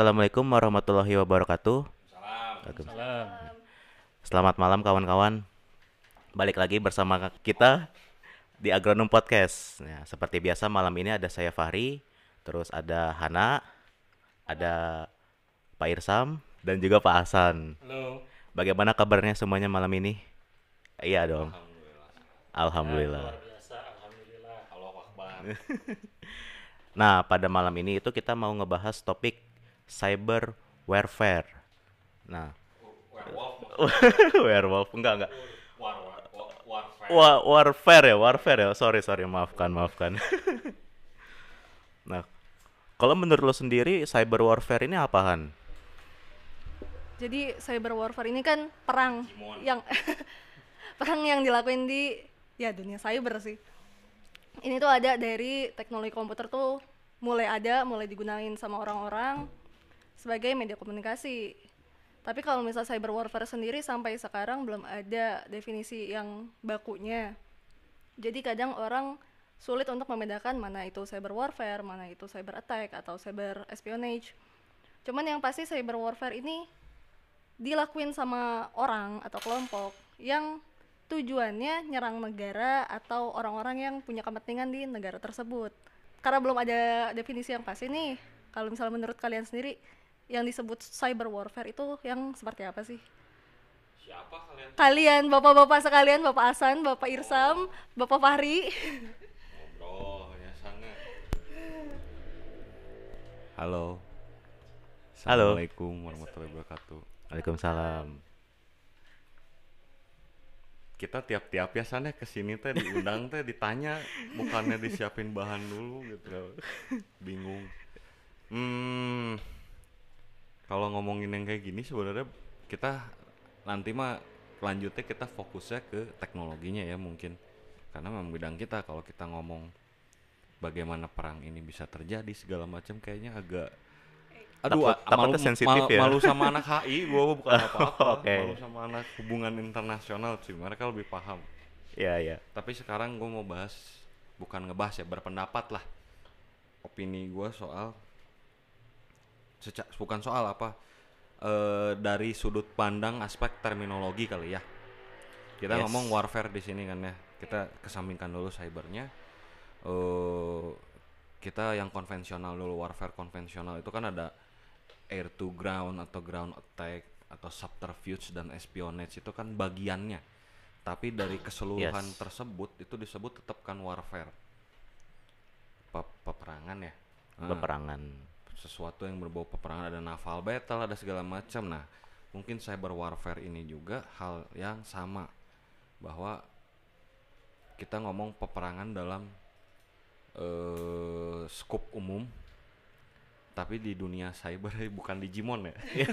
Assalamualaikum warahmatullahi wabarakatuh. Salam. Selamat malam kawan-kawan. Balik lagi bersama kita di Agronom Podcast. Ya, seperti biasa malam ini ada saya Fahri, terus ada Hana, ada Pak Irsam dan juga Pak Hasan. Halo. Bagaimana kabarnya semuanya malam ini? Iya dong. Alhamdulillah. Biasa, alhamdulillah. Allah Akbar. Nah, pada malam ini itu kita mau ngebahas topik cyber warfare. Nah, Werewolf, werewolf enggak enggak. war, war, war, warfare. Wa- warfare ya, warfare ya. Sorry, sorry, maafkan, maafkan. nah, kalau menurut lo sendiri cyber warfare ini apa Han? Jadi cyber warfare ini kan perang yang perang yang dilakuin di ya dunia cyber sih. Ini tuh ada dari teknologi komputer tuh mulai ada, mulai digunain sama orang-orang sebagai media komunikasi. Tapi kalau misal cyber warfare sendiri sampai sekarang belum ada definisi yang bakunya. Jadi kadang orang sulit untuk membedakan mana itu cyber warfare, mana itu cyber attack atau cyber espionage. Cuman yang pasti cyber warfare ini dilakuin sama orang atau kelompok yang tujuannya nyerang negara atau orang-orang yang punya kepentingan di negara tersebut. Karena belum ada definisi yang pasti nih, kalau misalnya menurut kalian sendiri, yang disebut cyber warfare itu yang seperti apa sih? Siapa kalian? Kalian, bapak-bapak sekalian, bapak Asan, bapak Irsam, bapak Fahri. Ngobrol, ya sana. Halo. Halo. Assalamualaikum warahmatullahi wabarakatuh. Waalaikumsalam. Kita tiap-tiap ya sana ke sini teh diundang teh ditanya bukannya disiapin bahan dulu gitu. Bingung. Hmm. Kalau ngomongin yang kayak gini sebenarnya kita nanti mah lanjutnya kita fokusnya ke teknologinya ya mungkin karena memang bidang kita kalau kita ngomong bagaimana perang ini bisa terjadi segala macam kayaknya agak aduh Takut- malu, sensitif malu, ya. malu sama anak HI gua bukan apa-apa Oke. malu sama anak hubungan internasional sih mereka lebih paham Iya, iya. tapi sekarang gue mau bahas bukan ngebahas ya berpendapat lah opini gue soal seca- bukan soal apa eh, dari sudut pandang aspek terminologi kali ya. Kita Yes. ngomong warfare di sini kan ya. Kita kesampingkan dulu cybernya. Eh kita yang konvensional dulu warfare konvensional itu kan ada air to ground atau ground attack atau subterfuge dan espionage itu kan bagiannya. Tapi dari keseluruhan Yes. tersebut itu disebut tetap kan warfare. Pe- peperangan ya. Nah, Peperangan. Sesuatu yang berbau peperangan ada naval battle ada segala macam nah mungkin cyber warfare ini juga hal yang sama bahwa kita ngomong peperangan dalam eh scope umum tapi di dunia cyber bukan Digimon ya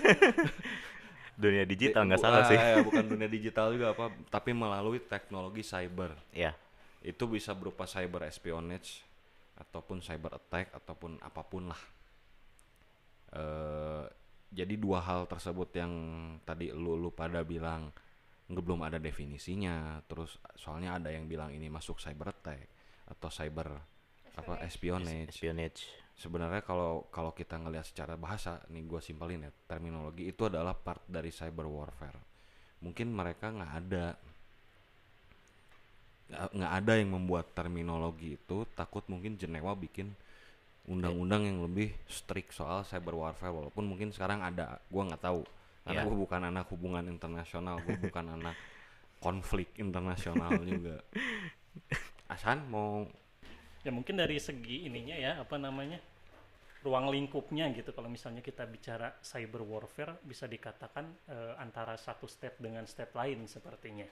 Dunia digital nggak salah ah, sih. ya, bukan dunia digital juga apa tapi melalui teknologi cyber Iya. itu bisa berupa cyber espionage ataupun cyber attack ataupun apa pun lah eh jadi dua hal tersebut yang tadi lu lu pada bilang nggak belum ada definisinya. Terus soalnya ada yang bilang ini masuk cyber attack atau cyber apa espionage. Espionage. sebenarnya kalau kalau kita ngelihat secara bahasa nih gue simpelin ya terminologi itu adalah part dari cyber warfare. Mungkin mereka nggak ada nggak- nggak ada yang membuat terminologi itu takut mungkin Jenewa bikin undang-undang yang lebih strict soal cyber warfare walaupun mungkin sekarang ada gue nggak tahu karena Iya. gue bukan anak hubungan internasional gue bukan anak konflik internasional juga Asan mau Ya mungkin dari segi ininya ya, apa namanya? ruang lingkupnya gitu kalau misalnya kita bicara cyber warfare bisa dikatakan eh, antara satu state dengan state lain sepertinya.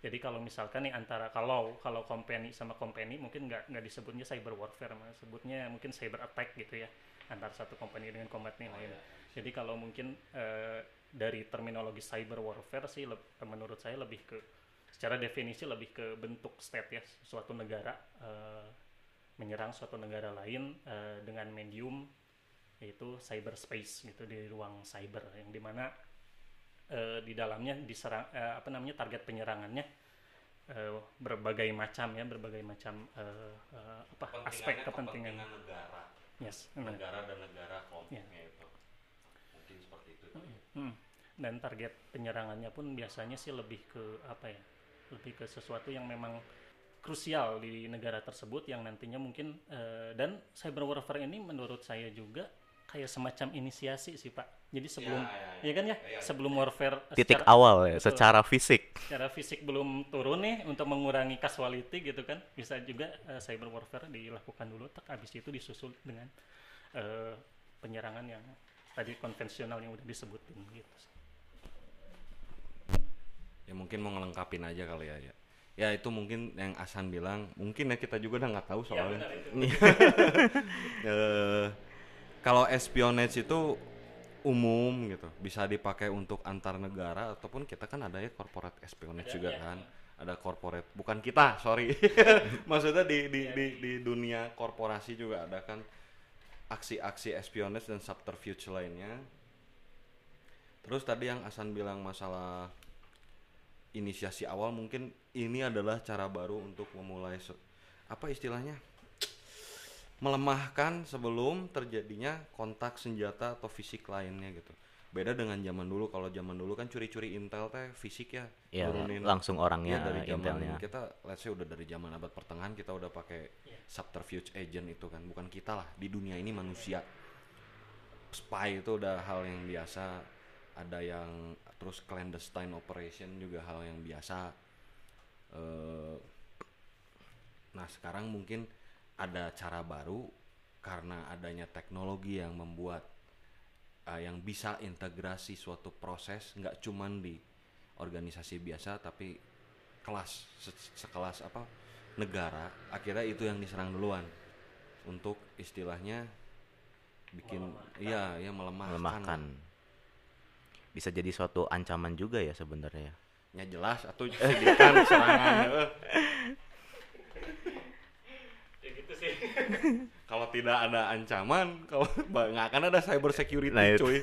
Jadi kalau misalkan nih antara kalau kalau company sama company mungkin nggak nggak disebutnya cyber warfare, sebutnya mungkin cyber attack gitu ya antara satu company dengan company lain. Jadi kalau mungkin eh, dari terminologi cyber warfare sih menurut saya lebih ke secara definisi lebih ke bentuk state ya suatu negara eh, menyerang suatu negara lain eh, dengan medium yaitu cyberspace gitu di ruang cyber. Yang di mana eh, di dalamnya diserang eh, apa namanya target penyerangannya eh, berbagai macam ya berbagai macam eh, eh, apa aspek kepentingan negara yes negara dan negara kelompoknya itu Hmm. Dan target penyerangannya pun biasanya sih lebih ke apa ya? Lebih ke sesuatu yang memang krusial di negara tersebut yang nantinya mungkin eh, dan cyber warfare ini menurut saya juga kayak semacam inisiasi sih Pak. Jadi sebelum ya, kan ya, sebelum warfare Titik secara- awal ya, betul. secara fisik. secara fisik belum turun nih untuk mengurangi casualty gitu kan. Bisa juga eh, cyber warfare dilakukan dulu tak habis itu disusul dengan eh, penyerangan yang tadi konvensional yang udah disebutin gitu. Ya mungkin mau ngelengkapin aja kali ya ya. Ya itu mungkin yang Asan bilang mungkin ya kita juga udah nggak tahu soalnya. Eh, kalau espionage itu umum gitu. Bisa dipakai untuk antar negara ataupun kita kan ada ya corporate espionage juga kan. Ada corporate bukan kita sorry. Maksudnya di di, di di dunia korporasi juga ada kan aksi-aksi espionage dan subterfuge lainnya. Terus tadi yang Asan bilang masalah inisiasi awal mungkin ini adalah cara baru untuk memulai apa istilahnya melemahkan sebelum terjadinya kontak senjata atau fisik lainnya gitu beda dengan zaman dulu kalau zaman dulu kan curi-curi intel teh fisik ya Ya, nurunin. langsung orangnya Iya, dari zaman intelnya. kita let's say udah dari zaman abad pertengahan kita udah pakai subterfuge agent itu kan bukan kita lah di dunia ini manusia spy itu udah hal yang biasa ada yang terus clandestine operation juga hal yang biasa Eh, nah sekarang mungkin ada cara baru karena adanya teknologi yang membuat eh, yang bisa integrasi suatu proses nggak cuman di organisasi biasa tapi kelas se- sekelas apa negara akhirnya itu yang diserang duluan untuk istilahnya bikin iya ya melemahkan, melemahkan. Bisa jadi suatu ancaman juga ya sebenarnya. ya jelas atau jadikan serangan eh. Ya gitu sih. Kalau tidak ada ancaman kalau nggak akan ada cyber security Nah, cuy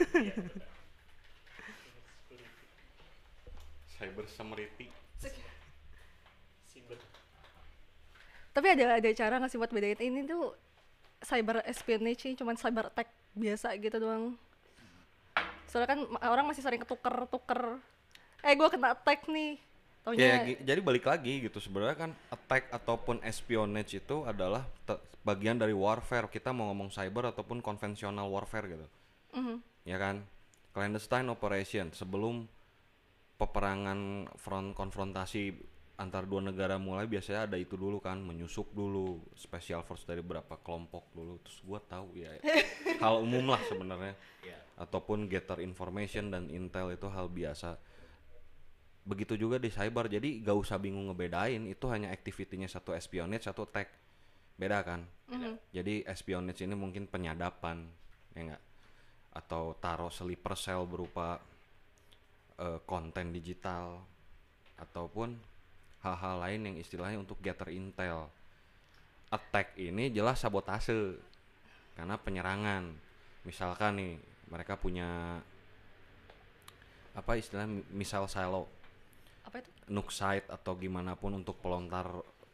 cyber security. Tapi ada ada cara nggak sih buat bedain ini tuh cyber espionage cuman cyber attack biasa gitu doang. Soalnya kan orang masih sering ketuker-tuker. Eh gua kena attack nih. Ya, Taunya jadi balik lagi gitu sebenarnya kan attack ataupun espionage itu adalah bagian dari warfare. Kita mau ngomong cyber ataupun konvensional warfare gitu. Mhm. Ya kan? Clandestine operation sebelum peperangan front konfrontasi antar dua negara mulai biasanya ada itu dulu kan menyusup dulu special force dari berapa kelompok dulu terus gua tahu ya hal umum lah sebenarnya ataupun gather information dan intel itu hal biasa begitu juga di cyber jadi gak usah bingung ngebedain itu hanya aktivitinya satu espionage satu attack beda kan? Jadi espionage ini mungkin penyadapan ya enggak atau taruh sleeper cell berupa eh, konten digital ataupun hal-hal lain yang istilahnya untuk gather intel. Attack ini jelas sabotase karena penyerangan. Misalkan nih mereka punya apa istilahnya misal silo. Apa itu? nuke site atau gimana pun untuk pelontar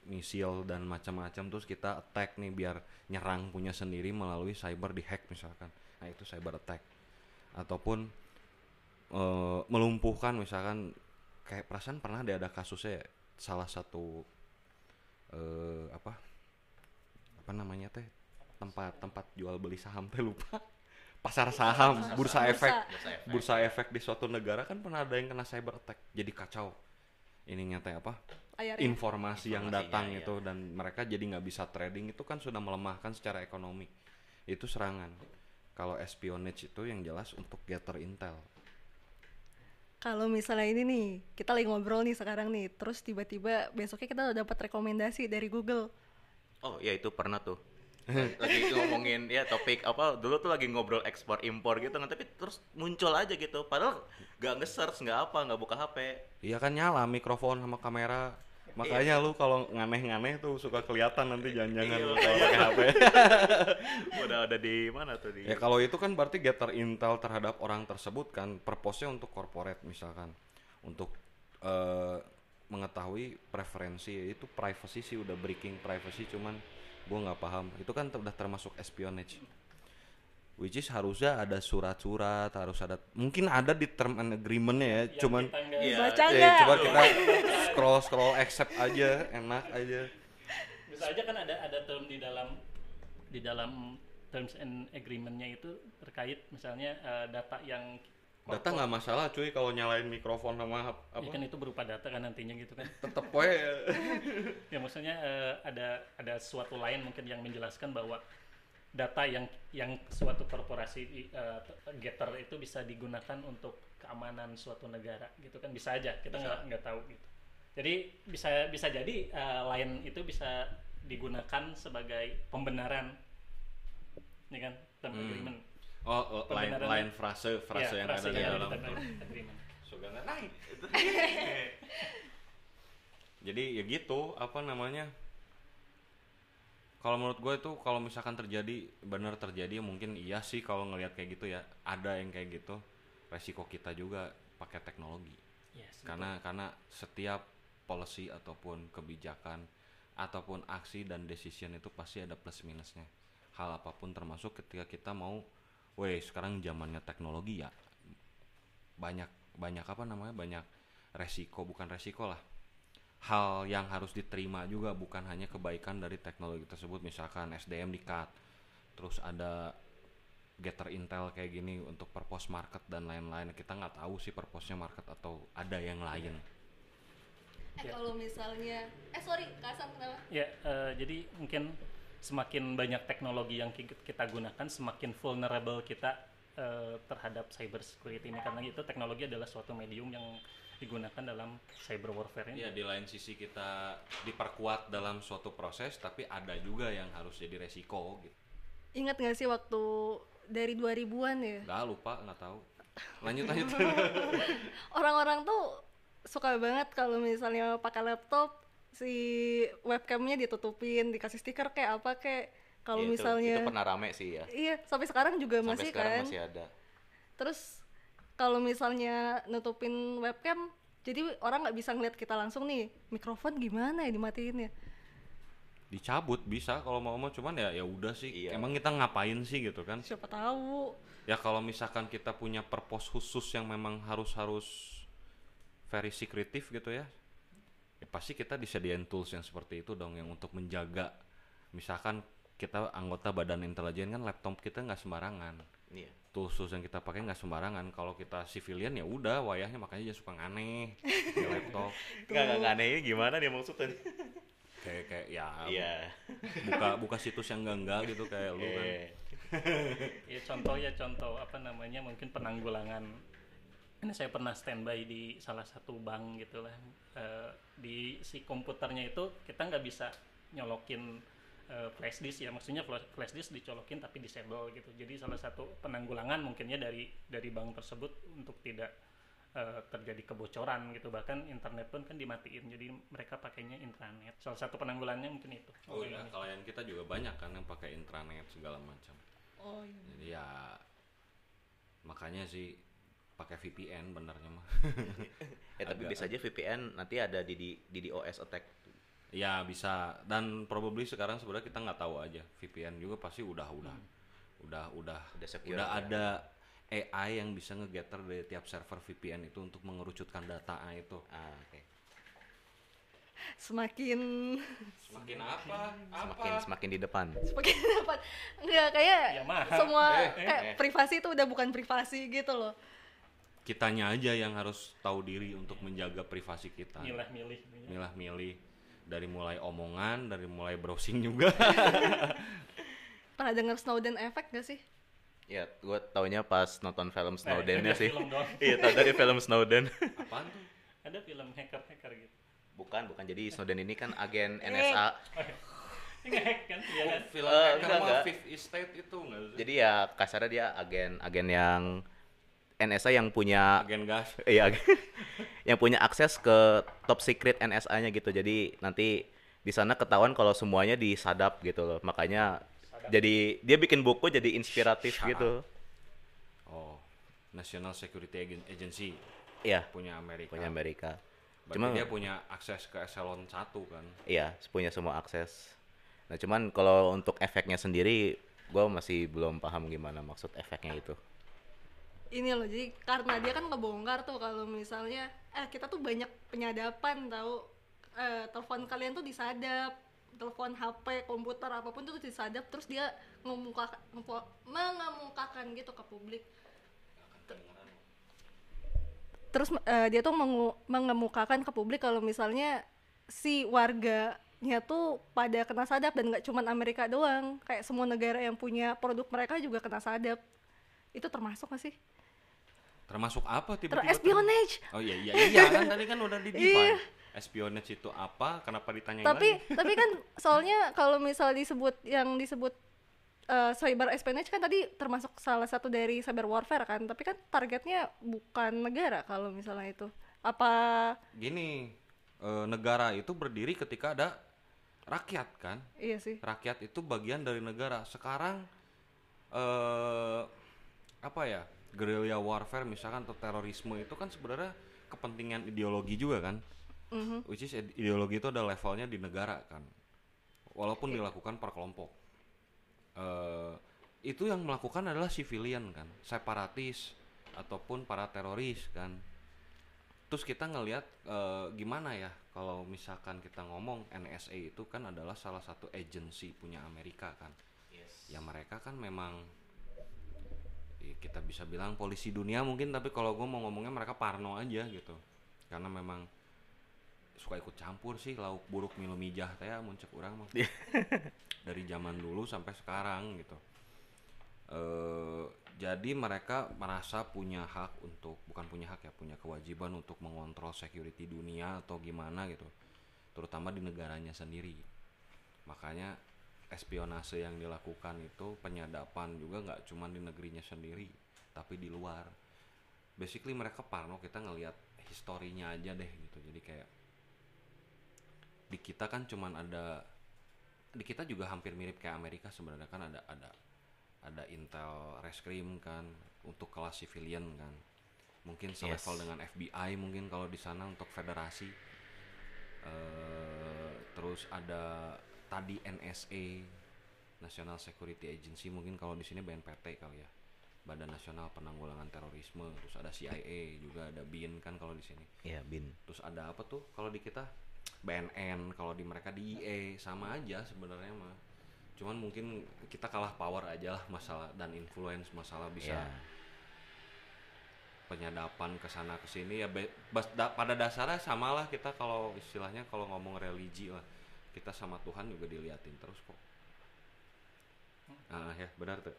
misil dan macam-macam terus kita attack nih biar nyerang punya sendiri melalui cyber di hack misalkan. Nah itu cyber attack. Ataupun eh, melumpuhkan misalkan kayak perasaan pernah ada ada kasusnya ya, salah satu eh apa? Apa namanya teh? Tempat tempat jual beli saham teh lupa. Pasar saham bursa efek. Bursa efek di suatu negara kan pernah ada yang kena cyber attack. Jadi kacau. Ininya teh apa Informasi yang datang iya. itu dan mereka jadi nggak bisa trading itu kan sudah melemahkan secara ekonomi itu serangan kalau espionage itu yang jelas untuk gather intel Kalau misalnya ini nih, kita lagi ngobrol nih sekarang nih, terus tiba-tiba besoknya kita udah dapat rekomendasi dari Google. Oh iya itu pernah tuh. Lagi ngomongin ya topik apa dulu tuh lagi ngobrol ekspor impor gitu kan tapi terus muncul aja gitu. Padahal nggak nge-search nggak apa nggak buka HP iya kan nyala mikrofon sama kamera. Makanya lu kalau nganeh-nganeh tuh suka kelihatan nanti jangan-jangan Iya, lu kalau pakai HP udah ada di mana tuh di Ya kalau itu kan berarti gather intel terhadap orang tersebut kan purpose-nya untuk corporate misalkan. Untuk eh, mengetahui preferensi itu privacy sih udah breaking privacy cuman gua nggak paham itu kan ter- udah termasuk espionage which is harusnya ada surat-surat harus ada mungkin ada di term and agreementnya ya Yang cuman Iya. Baca nggak? coba kita scroll scroll accept aja enak aja bisa aja kan ada ada term di dalam di dalam terms and agreement-nya itu terkait misalnya eh, data yang data nggak masalah cuy kalau nyalain mikrofon sama Ya apa? kan itu berupa data kan nantinya gitu kan. Tetep we ya maksudnya eh, ada ada suatu lain mungkin yang menjelaskan bahwa data yang yang suatu korporasi eh, getter itu bisa digunakan untuk keamanan suatu negara gitu kan. Bisa aja kita nggak nggak tahu gitu. Jadi bisa bisa jadi eh, lain itu bisa digunakan sebagai pembenaran ya kan term Hmm. Oh oh, lain lain frase frase Ya, yang frase ada di dalam agreement. Nggak naik jadi ya gitu apa namanya. Kalau menurut gue itu kalau misalkan terjadi benar terjadi mungkin iya sih kalau ngelihat kayak gitu ya. Ada yang kayak gitu. Resiko kita juga pakai teknologi. Yes, karena karena setiap policy ataupun kebijakan ataupun aksi dan decision itu pasti ada plus minusnya. Hal apa pun termasuk ketika kita mau weh sekarang zamannya teknologi ya. Banyak banyak apa namanya? Banyak resiko bukan resiko lah. Hal yang harus diterima juga bukan hanya kebaikan dari teknologi tersebut. Misalkan SDM di cut terus ada getter intel kayak gini untuk purpose market dan lain-lain. Kita nggak tahu sih purpose-nya market atau ada yang lain. Eh kalau misalnya, eh sorry, Kasan kenapa? Ya, eh, jadi mungkin semakin banyak teknologi yang ki- kita gunakan, semakin vulnerable kita eh, terhadap cyber security ini karena itu teknologi adalah suatu medium yang digunakan dalam cyber warfare ini. ya di lain sisi kita diperkuat dalam suatu proses tapi ada juga yang harus jadi resiko gitu Ingat gak sih waktu dari 2000-an ya? nggak lupa nggak tahu lanjut lanjut Orang-orang tuh suka banget kalau misalnya pakai laptop si webcamnya ditutupin, dikasih stiker kayak apa kayak kalau Iya, itu- misalnya itu pernah rame sih ya Iya, sampai sekarang juga sampai masih sekarang kan. masih ada Terus kalau misalnya nutupin webcam, jadi orang nggak bisa ngeliat kita langsung nih. Mikrofon gimana ya dimatiin ya? dicabut bisa kalau mau mau cuman ya ya udah sih Iya. emang kita ngapain sih gitu kan Siapa tahu. ya kalau misalkan kita punya purpose khusus yang memang harus harus very secretive gitu ya ya pasti kita disediain tools yang seperti itu dong yang untuk menjaga. Misalkan kita anggota badan intelijen kan laptop kita nggak sembarangan. Iya. Tools tools yang kita pakai nggak sembarangan. Kalau kita civilian ya udah wayahnya makanya dia suka aneh di laptop. Nggak nggak anehnya gimana nih maksudnya kayak kayak ya iya. buka buka situs yang enggak enggak gitu kayak lu kan. Eh, Ya contoh ya contoh apa namanya mungkin penanggulangan ini saya pernah standby di salah satu bank gitu lah. Eh, di si komputernya itu kita nggak bisa nyolokin eh, flash disk ya. Maksudnya flash, disk dicolokin tapi disable gitu. Jadi salah satu penanggulangan mungkinnya dari dari bank tersebut untuk tidak eh, terjadi kebocoran gitu. Bahkan internet pun kan dimatiin jadi mereka pakainya intranet. Salah satu penanggulangannya mungkin itu. Oh iya klien kita juga banyak kan yang pakai intranet segala macam. Oh iya. jadi ya makanya sih pakai VPN benernya mah. Eh tapi Agak- bisa aja VPN nanti ada di di di DOS attack. Ya bisa. Dan probably sekarang sebenarnya kita nggak tahu aja. VPN juga pasti udah udah udah udah Udah secure udah ya. ada AI yang bisa ngegather dari tiap server VPN itu untuk mengerucutkan data itu. Ah oke. Semakin semakin apa? Semakin semakin di depan. Semakin dapat enggak kayak Yamaha. semua Eh, kayak eh. privasi itu udah bukan privasi gitu loh. Kitanya aja yang harus tahu diri untuk menjaga privasi kita. Milah-milih milah-milih dari mulai omongan dari mulai browsing juga. Pernah denger Snowden Effect gak sih? ya gue taunya pas nonton film Eh, Snowden-nya ada sih. iya tau dari film Snowden. Apaan tuh? Ada film hacker-hacker gitu. Bukan bukan. Jadi Snowden ini kan agen NSA ini nge-hack kan? Iya kan? film Eh, hacker enggak, enggak. Fifth Estate itu nggak sih? jadi ya kasarnya dia agen agen yang NSA yang punya agen gas. Iya. Yang punya akses ke top secret NSA-nya gitu. Jadi nanti di sana ketahuan kalau semuanya disadap gitu loh. Makanya jadi dia bikin buku jadi inspiratif Shut gitu. oh National Security Agen- Agency. Iya. Punya Amerika. Punya Amerika. Berarti cuma dia punya akses ke eselon 1 kan? Iya punya semua akses. Nah cuman kalau untuk efeknya sendiri Gua masih belum paham gimana maksud efeknya itu. Ini loh jadi karena dia kan ngebongkar tuh kalau misalnya eh kita tuh banyak penyadapan tahu eh, telepon kalian tuh disadap telepon HP komputer apa pun tuh disadap terus dia ngemuka mengemukakan gitu ke publik. Terus eh, dia tuh mengu- mengemukakan ke publik kalau misalnya si warganya tuh pada kena sadap dan nggak cuman Amerika doang kayak semua negara yang punya produk mereka juga kena sadap. Itu termasuk gak sih? Termasuk apa tiba-tiba? ter- espionage. Oh iya iya iya kan tadi kan udah di Iya. define. Espionage itu apa? Kenapa ditanyain Tapi lagi? tapi kan soalnya kalau misal disebut yang disebut eh, cyber espionage kan tadi termasuk salah satu dari cyber warfare kan, tapi kan targetnya bukan negara kalau misalnya itu. Apa Gini, eh, negara itu berdiri ketika ada rakyat kan? iya sih. Rakyat itu bagian dari negara. Sekarang eh apa ya? Guerrilla warfare misalkan atau terorisme itu kan sebenarnya kepentingan ideologi juga kan? Mhm. Which is ide- ideologi itu ada levelnya di negara kan. Walaupun dilakukan per kelompok. eh itu yang melakukan adalah civilian kan, separatis ataupun para teroris kan. Terus kita ngelihat eh, gimana ya kalau misalkan kita ngomong NSA itu kan adalah salah satu agency punya Amerika kan. Ya mereka kan memang kita bisa bilang polisi dunia mungkin tapi kalau gue mau ngomongnya mereka parno aja gitu. Karena memang suka ikut campur sih lauk buruk milu mijah teh muncul orang mah. Dari zaman dulu sampai sekarang gitu. Eh jadi mereka merasa punya hak untuk bukan punya hak ya punya kewajiban untuk mengontrol security dunia atau gimana gitu. Terutama di negaranya sendiri. Makanya espionase yang dilakukan itu penyadapan juga nggak cuma di negerinya sendiri tapi di luar. Basically mereka parno kita ngelihat historinya aja deh gitu. Jadi kayak di kita kan cuman ada di kita juga hampir mirip kayak Amerika sebenarnya kan ada ada ada Intel Reskrim kan untuk kelas civilian kan. Mungkin selevel Yes. dengan FBI mungkin kalau di sana untuk federasi. Eh terus ada tadi NSA National Security Agency mungkin kalau di sini BNPT kali ya. Badan Nasional Penanggulangan Terorisme terus ada CIA juga ada BIN kan kalau di sini. Iya, Bin. terus ada apa tuh? Kalau di kita BNN kalau di mereka DIE sama aja sebenarnya mah. Cuman mungkin kita kalah power aja lah masalah dan influence masalah bisa Iya. penyadapan ke sana ke sini. Ya be- bas- da- pada dasarnya samalah kita kalau istilahnya kalau ngomong religi lah kita sama Tuhan juga diliatin terus kok. Ah ya benar tuh.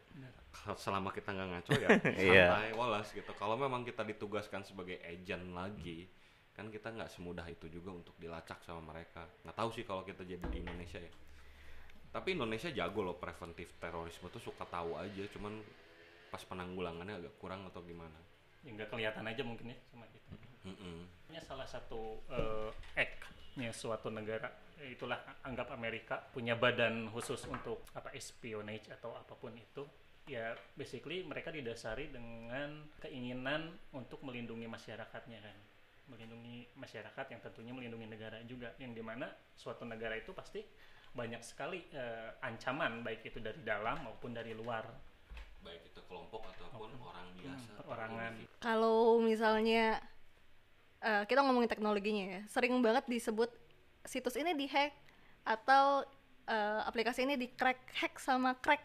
Kalau selama kita nggak ngaco ya Iya. santai walas gitu. Kalau memang kita ditugaskan sebagai agent lagi kan kita nggak semudah itu juga untuk dilacak sama mereka. Nggak tahu sih kalau kita jadi di Indonesia ya. Tapi Indonesia jago loh preventif terorisme tuh suka tahu aja cuman pas penanggulangannya agak kurang atau gimana. Ya nggak kelihatan aja mungkin ya sama kita Mm-mm. Ini salah satu eh, act-nya suatu negara itulah anggap Amerika punya badan khusus untuk apa espionage atau apa pun itu ya basically mereka didasari dengan keinginan untuk melindungi masyarakatnya kan. Melindungi masyarakat yang tentunya melindungi negara juga yang di mana suatu negara itu pasti banyak sekali eh, ancaman baik itu dari dalam maupun dari luar. Baik itu kelompok ataupun orang biasa atau perorangan. Kalau misalnya eh, kita ngomongin teknologinya ya, sering banget disebut situs ini dihack atau eh, aplikasi ini di crack hack sama crack.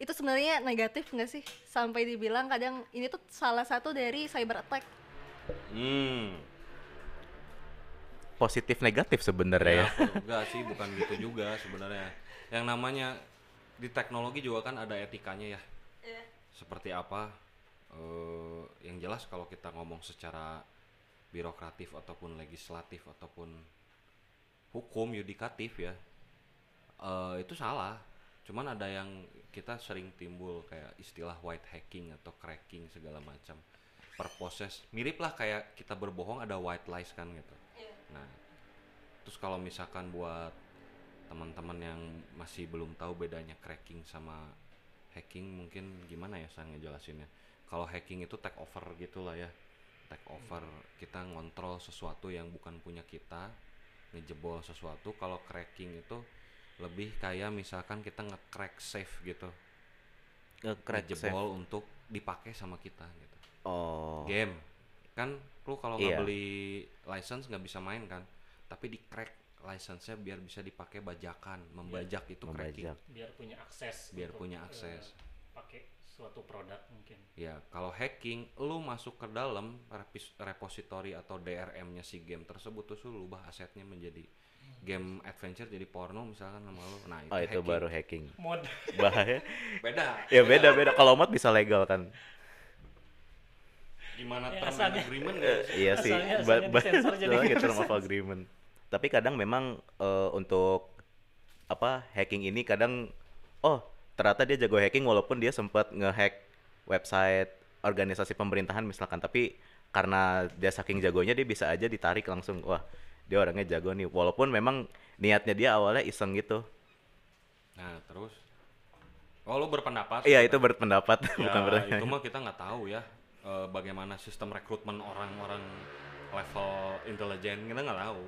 Itu sebenarnya negatif nggak sih? Sampai dibilang kadang ini tuh salah satu dari cyber attack. hmm Positif negatif sebenarnya ya. apa- enggak sih bukan gitu juga sebenarnya yang namanya di teknologi juga kan ada etikanya ya seperti apa eh, yang jelas kalau kita ngomong secara birokratif ataupun legislatif ataupun hukum yudikatif ya. Eh, itu salah. Cuman ada yang kita sering timbul kayak istilah white hacking atau cracking segala macam. Per proses mirip lah kayak kita berbohong ada white lies kan gitu. Nah terus kalau misalkan buat teman-teman yang masih belum tahu bedanya cracking sama hacking mungkin gimana ya saya ngejelasinnya? Kalau hacking itu take over gitulah ya. Take over. Kita ngontrol sesuatu yang bukan punya kita ngejebol sesuatu kalau cracking itu lebih kayak misalkan kita nge-crack safe gitu Nge-crack ngejebol untuk dipakai sama kita gitu. Oh. Game kan lu kalau Iya. nggak beli license nggak bisa main kan, tapi di crack license-nya biar bisa dipakai bajakan, membajak itu cracking. Membajak. biar punya akses Biar punya eh, akses. pakai suatu produk mungkin Ya, kalau hacking, lu masuk ke dalam repis- repository atau DRM-nya si game tersebut terus lu ubah asetnya menjadi game adventure jadi porno misalkan nama lu. Nah, itu, Oh, itu hacking. baru hacking. mod Bahaya. beda. ya beda beda. Kalau mod bisa legal kan. Gimana Ya, term and asalnya. agreement ya? iya sih. Asalnya- asalnya term of agreement. Tapi kadang memang eh, untuk apa hacking ini kadang oh ternyata dia jago hacking walaupun dia sempat ngehack website organisasi pemerintahan misalkan. Tapi karena dia saking jagonya dia bisa aja ditarik langsung wah dia orangnya jago nih. Walaupun memang niatnya dia awalnya iseng gitu. Nah, terus? Oh, lu berpendapat? iya itu berpendapat. Ya, bukan bertanya itu mah kita nggak tahu ya eh, bagaimana sistem rekrutmen orang-orang level intelijen kita nggak tahu.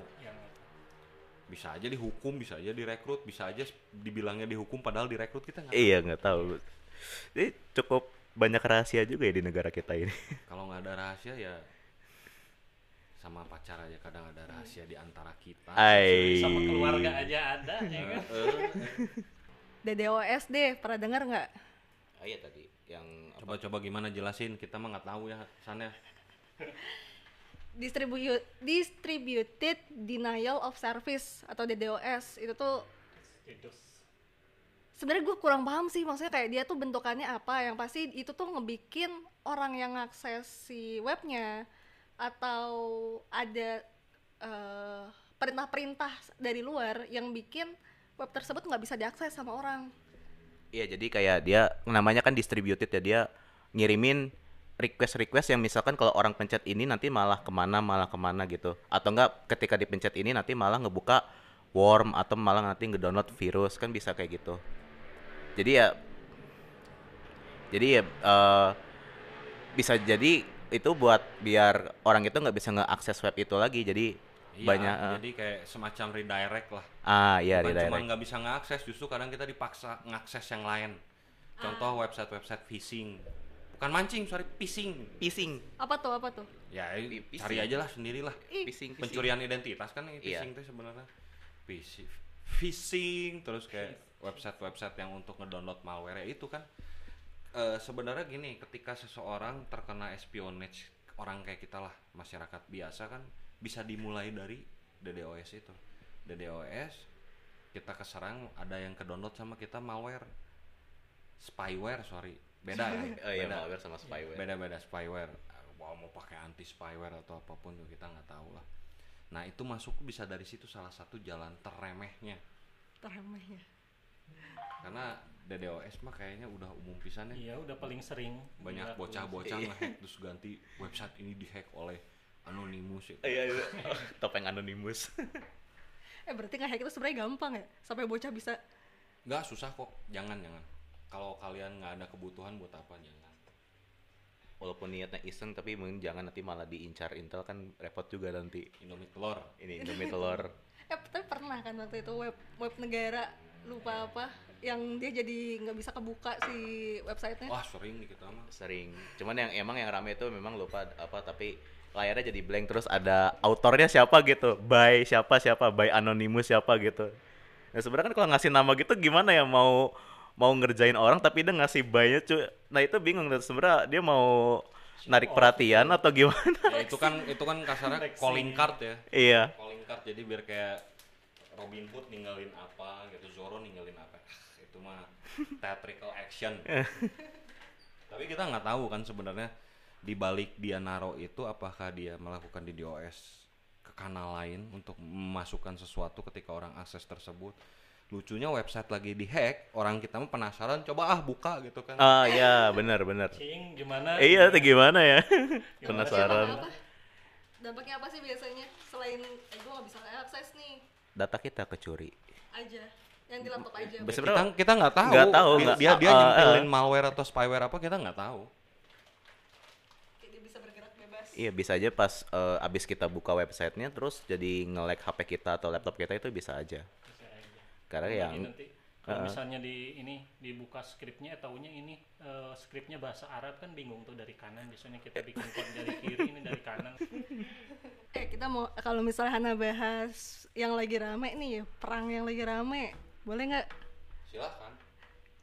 Bisa aja dihukum, bisa aja direkrut, bisa aja dibilangnya dihukum padahal direkrut kita nggak. iya nggak tahu jadi cukup banyak rahasia juga ya di negara kita ini Kalau nggak ada rahasia ya sama pacar aja kadang ada rahasia di antara kita. Ai. sama keluarga aja ada ya kan DDoS deh, pernah dengar nggak? Ah, iya tadi yang Coba-coba gimana jelasin, kita mah nggak tahu ya sana. Distribu- Distributed Denial of Service atau DDoS itu tuh sebenarnya gue kurang paham sih maksudnya kayak dia tuh bentukannya apa yang pasti itu tuh ngebikin orang yang ngakses si webnya atau ada eh, perintah-perintah dari luar yang bikin web tersebut nggak bisa diakses sama orang. Iya, jadi kayak dia namanya kan distributed ya dia ngirimin request-request yang misalkan kalau orang pencet ini nanti malah ke mana malah ke mana gitu atau enggak ketika dipencet ini nanti malah ngebuka worm atau malah nanti ngedownload virus kan bisa kayak gitu jadi ya jadi ya eh, bisa jadi itu buat biar orang itu nggak bisa ngeakses web itu lagi jadi Iya, banyak eh, jadi kayak semacam redirect lah. ah iya Bukan cuma redirect nggak bisa ngakses, justru kadang kita dipaksa ngakses yang lain. Contoh website-website phishing. Bukan mancing, sorry, phishing. phishing apa tuh apa tuh Ya, Di- cari aja lah sendirilah. Ih, phishing, phishing. Pencurian identitas kan yang Iya. phishing itu sebenarnya. Phishing, phishing, terus kayak website-website yang untuk ngedownload malware ya itu kan. Eh, sebenarnya gini, ketika seseorang terkena espionage orang kayak kita lah, masyarakat biasa kan bisa dimulai dari DDoS itu. DDoS kita keserang ada yang ke download sama kita malware spyware sorry beda ya? Oh iya, beda. Malware sama spyware. beda beda. Spyware. Mau mau pakai anti spyware atau apa pun juga kita nggak tahu lah. Nah itu masuk bisa dari situ salah satu jalan terremehnya teremehnya. Karena DDoS mah kayaknya udah umum pisan ya. Iya udah paling sering. Banyak dilakuin. bocah-bocah ngehack terus ganti website ini dihack oleh anonymous itu Iya, iya. topeng anonimus. eh berarti nggak hack itu sebenarnya gampang ya? Sampai bocah bisa nggak susah kok. Jangan jangan kalau kalian nggak ada kebutuhan buat apa jangan Walaupun niatnya iseng tapi mungkin jangan nanti malah diincar Intel kan repot juga nanti. Indomie telur Ini Indomie telur. eh tapi pernah kan waktu itu web web negara lupa apa yang dia jadi nggak bisa kebuka si websitenya wah sering nih kita mah sering. Cuman yang emang yang rame itu memang lupa apa tapi layarnya jadi blank terus ada autornya siapa gitu. By siapa siapa, by anonymous siapa gitu. Nah sebenarnya kan kalau ngasih nama gitu gimana ya mau mau ngerjain orang tapi dia ngasih by-nya cuy. Nah itu bingung dan sebenarnya dia mau narik perhatian atau gimana? ya itu kan itu kan kasarnya calling card ya iya. calling card jadi biar kayak Robin Hood ninggalin apa gitu Zoro ninggalin apa Ah, itu mah theatrical action tapi kita nggak tahu kan sebenarnya di balik dia naro itu apakah dia melakukan DDoS ke kanal lain untuk memasukkan sesuatu ketika orang akses tersebut lucunya website lagi dihack orang kita mah penasaran coba ah buka gitu kan. Ah iya benar benar. Cing, gimana? Eh, iya, itu gimana ya? Gimana Penasaran. apa? Dampaknya apa sih biasanya? Selain eh, gue nggak bisa akses nih. Data kita kecuri. aja. Yang di laptop aja. Bes- kita sebenarnya kita nggak tahu. Nggak tahu, dia nggak- dia, dia ah, ah, nyempilin malware atau spyware apa kita nggak tahu. Kayak dia bisa bergerak bebas. Iya bisa aja pas eh, abis kita buka websitenya terus jadi nge-lag HP kita atau laptop kita itu bisa aja. Karena nanti Kalau misalnya di ini dibuka skripnya, eh, taunya ini eh, skripnya bahasa Arab kan bingung tuh dari kanan. Biasanya kita bikin code dari kiri, ini dari kanan. Eh kita mau kalau misalnya Hana bahas yang lagi rame nih ya, perang yang lagi rame, boleh nggak Silakan.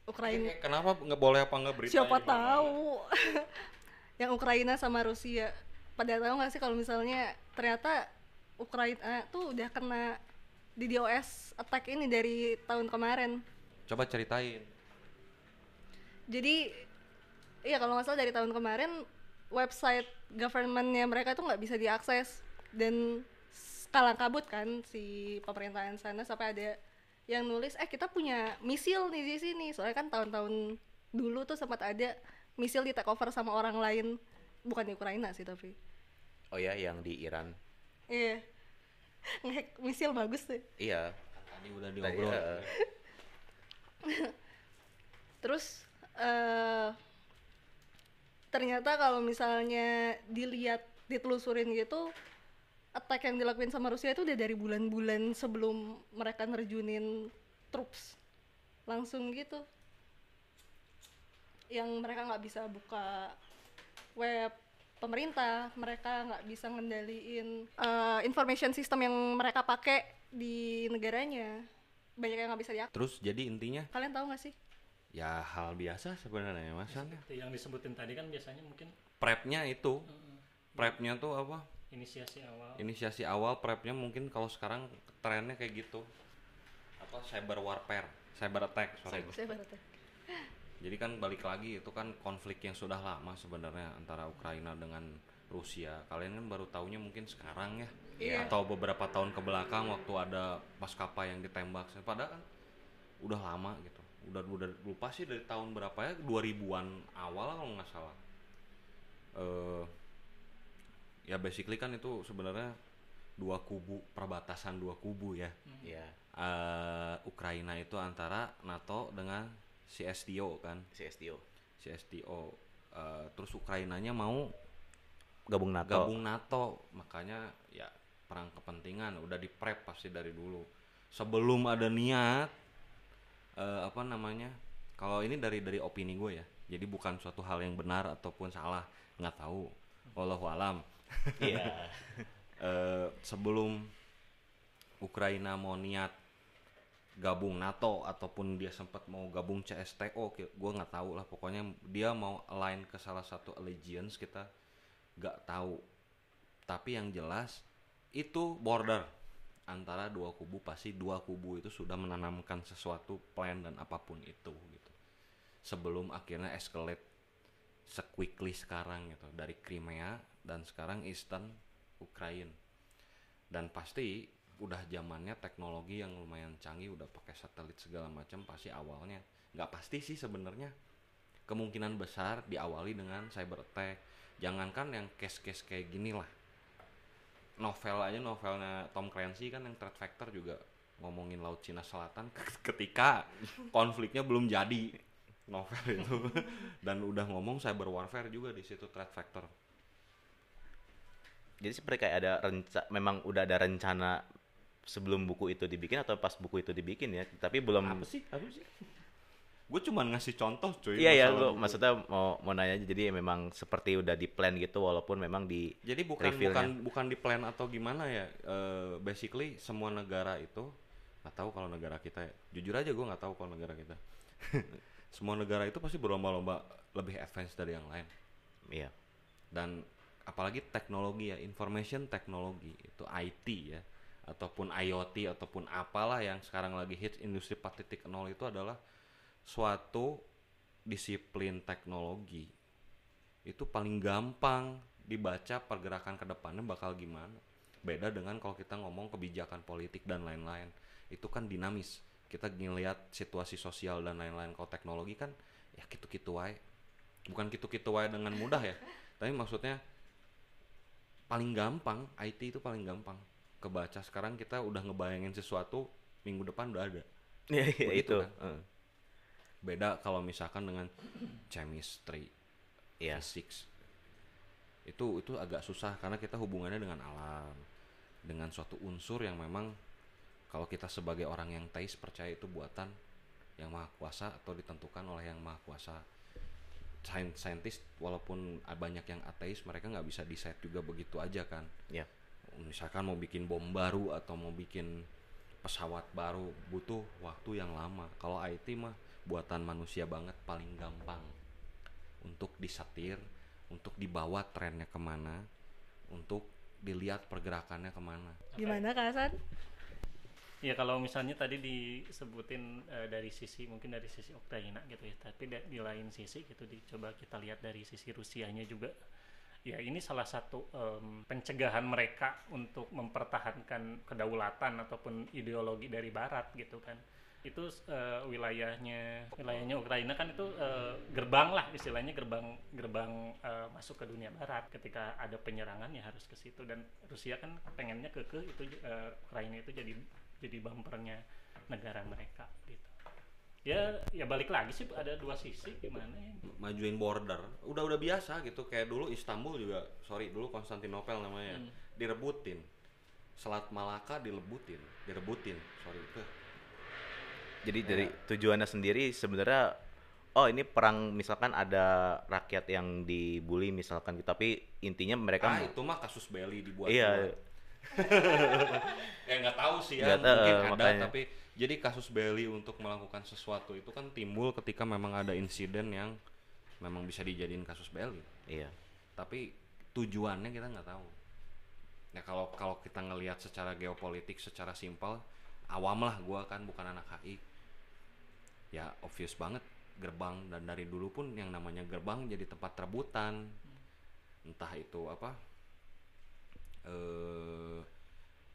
Ukraina? Kenapa nggak boleh apa nggak berita? Siapa tahu yang Ukraina sama Rusia. Pada tahu nggak sih kalau misalnya ternyata Ukraina tuh udah kena DDoS attack ini dari tahun kemarin. Coba ceritain. Jadi iya kalau nggak salah dari tahun kemarin website governmentnya mereka tuh nggak bisa diakses dan skala kabut kan si pemerintahan sana sampai ada yang nulis eh kita punya misil nih di sini soalnya kan tahun-tahun dulu tuh sempat ada misil di take over sama orang lain bukan di Ukraina sih tapi Oh ya, yang di Iran. iya ngehack misil bagus tuh Iya. Tadi udah diobrol. Terus eh ternyata kalau misalnya dilihat ditelusurin gitu attack yang dilakuin sama Rusia itu udah dari bulan-bulan sebelum mereka nerjunin troops langsung gitu yang mereka nggak bisa buka web pemerintah mereka nggak bisa ngendaliin eh, information system yang mereka pakai di negaranya banyak yang nggak bisa diakses Terus jadi intinya kalian tahu nggak sih ya hal biasa sebenarnya mas. Itu yang disebutin tadi kan biasanya mungkin Prepnya itu, prepnya tuh apa? inisiasi awal. Inisiasi awal prepnya mungkin kalau sekarang trennya kayak gitu. Apa cyber warfare, cyber attack. sorry. baru tahu. Jadi kan balik lagi itu kan konflik yang sudah lama sebenarnya antara Ukraina dengan Rusia. Kalian kan baru tahunya mungkin sekarang ya. Iya. Atau beberapa tahun ke belakang waktu ada maskapai yang ditembak. Padahal kan udah lama gitu. Udah udah lupa sih dari tahun berapa ya 2000-an awal kalau nggak salah. Eh ya basically kan itu sebenarnya dua kubu perbatasan dua kubu ya. Iya. Eh Ukraina itu antara NATO dengan si STO kan. Si STO. si STO Eh, terus Ukrainanya mau Gabung NATO. gabung NATO. Makanya ya perang kepentingan. Udah di prep pasti dari dulu. Sebelum ada niat eh, apa namanya kalau ini dari dari opini gue ya. Jadi bukan suatu hal yang benar ataupun salah. Nggak tahu. Wallahu alam. Iya. Eh, sebelum Ukraina mau niat gabung NATO ataupun dia sempat mau gabung CSTO, gue nggak tahu lah. Pokoknya dia mau align ke salah satu allegiance kita nggak tahu. Tapi yang jelas itu border antara dua kubu pasti dua kubu itu sudah menanamkan sesuatu plan dan apa pun itu gitu. Sebelum akhirnya escalate sequickly sekarang gitu dari Crimea dan sekarang Eastern Ukraine dan pasti udah zamannya teknologi yang lumayan canggih udah pakai satelit segala macam pasti awalnya. Nggak pasti sih sebenarnya. Kemungkinan besar diawali dengan cyber attack. Jangankan yang case-case kayak gini lah. Novel aja novelnya Tom Clancy kan yang Threat Factor juga ngomongin Laut Cina Selatan ketika konfliknya belum jadi novel itu. Dan udah ngomong cyber warfare juga di situ Threat Factor Jadi seperti kayak ada renca memang udah ada rencana sebelum buku itu dibikin atau pas buku itu dibikin ya, tapi belum apa sih apa sih gue cuman ngasih contoh cuy Iya ya, gua buku. maksudnya mau mau nanya aja jadi memang seperti udah di plan gitu walaupun memang di Jadi bukan reveal-nya. bukan bukan di plan atau gimana ya. eh, basically semua negara itu nggak tahu kalau negara kita ya. Jujur aja gue nggak tahu kalau negara kita. semua negara itu pasti berlomba-lomba lebih advance dari yang lain. Iya. Dan apalagi teknologi ya, information teknologi itu IT ya ataupun IoT ataupun apalah yang sekarang lagi hits industri 4.0 itu adalah suatu disiplin teknologi itu paling gampang dibaca pergerakan ke depannya bakal gimana. Beda dengan kalau kita ngomong kebijakan politik dan lain-lain. Itu kan dinamis. Kita ngelihat situasi sosial dan lain-lain. Kalau teknologi kan ya gitu-gitu wae. Bukan gitu-gitu wae dengan mudah ya. Tapi maksudnya paling gampang, IT itu paling gampang kebaca. Sekarang kita udah ngebayangin sesuatu minggu depan udah ada. Iya iya, Begitu itu. kan? Heeh. Beda kalau misalkan dengan chemistry, Iya. physics. Itu itu agak susah karena kita hubungannya dengan alam, dengan suatu unsur yang memang kalau kita sebagai orang yang teis percaya itu buatan yang maha kuasa atau ditentukan oleh yang maha kuasa saintis walaupun banyak yang ateis mereka nggak bisa decide juga begitu aja kan ya misalkan mau bikin bom baru atau mau bikin pesawat baru butuh waktu yang lama kalau IT mah buatan manusia banget paling gampang untuk disetir untuk dibawa trennya ke mana untuk dilihat pergerakannya ke mana Gimana Kak Hasan? Ya kalau misalnya tadi disebutin eh, dari sisi mungkin dari sisi Ukraina gitu ya, tapi di lain sisi gitu dicoba kita lihat dari sisi Rusianya juga. Ya ini salah satu em, pencegahan mereka untuk mempertahankan kedaulatan ataupun ideologi dari Barat gitu kan. Itu eh, wilayahnya wilayahnya Ukraina kan itu eh, gerbang lah istilahnya gerbang gerbang eh, masuk ke dunia Barat. Ketika ada penyerangan ya harus ke situ dan Rusia kan pengennya kekeh itu eh, Ukraina itu jadi jadi bumpernya negara mereka gitu ya ya balik lagi sih ada dua sisi gimana ya? Majuin border. Udah udah biasa gitu. Kayak dulu Istanbul juga sorry dulu Konstantinopel namanya. Hmm. direbutin. Selat Malaka dilebutin direbutin. Sorry itu jadi dari tujuannya sendiri sebenarnya oh ini perang misalkan ada rakyat yang dibully misalkan gitu tapi intinya mereka ah itu mah kasus belly dibuat iya ya nggak tahu sih ya tahu, mungkin ada makanya. tapi jadi kasus belly untuk melakukan sesuatu itu kan timbul ketika memang ada insiden yang memang bisa dijadiin kasus belly iya. Tapi tujuannya kita nggak tahu. Ya kalau kalau kita ngelihat secara geopolitik secara simpel awam lah gua kan bukan anak HI ya obvious banget gerbang. Dan dari dulu pun yang namanya gerbang jadi tempat rebutan. Entah itu apa eh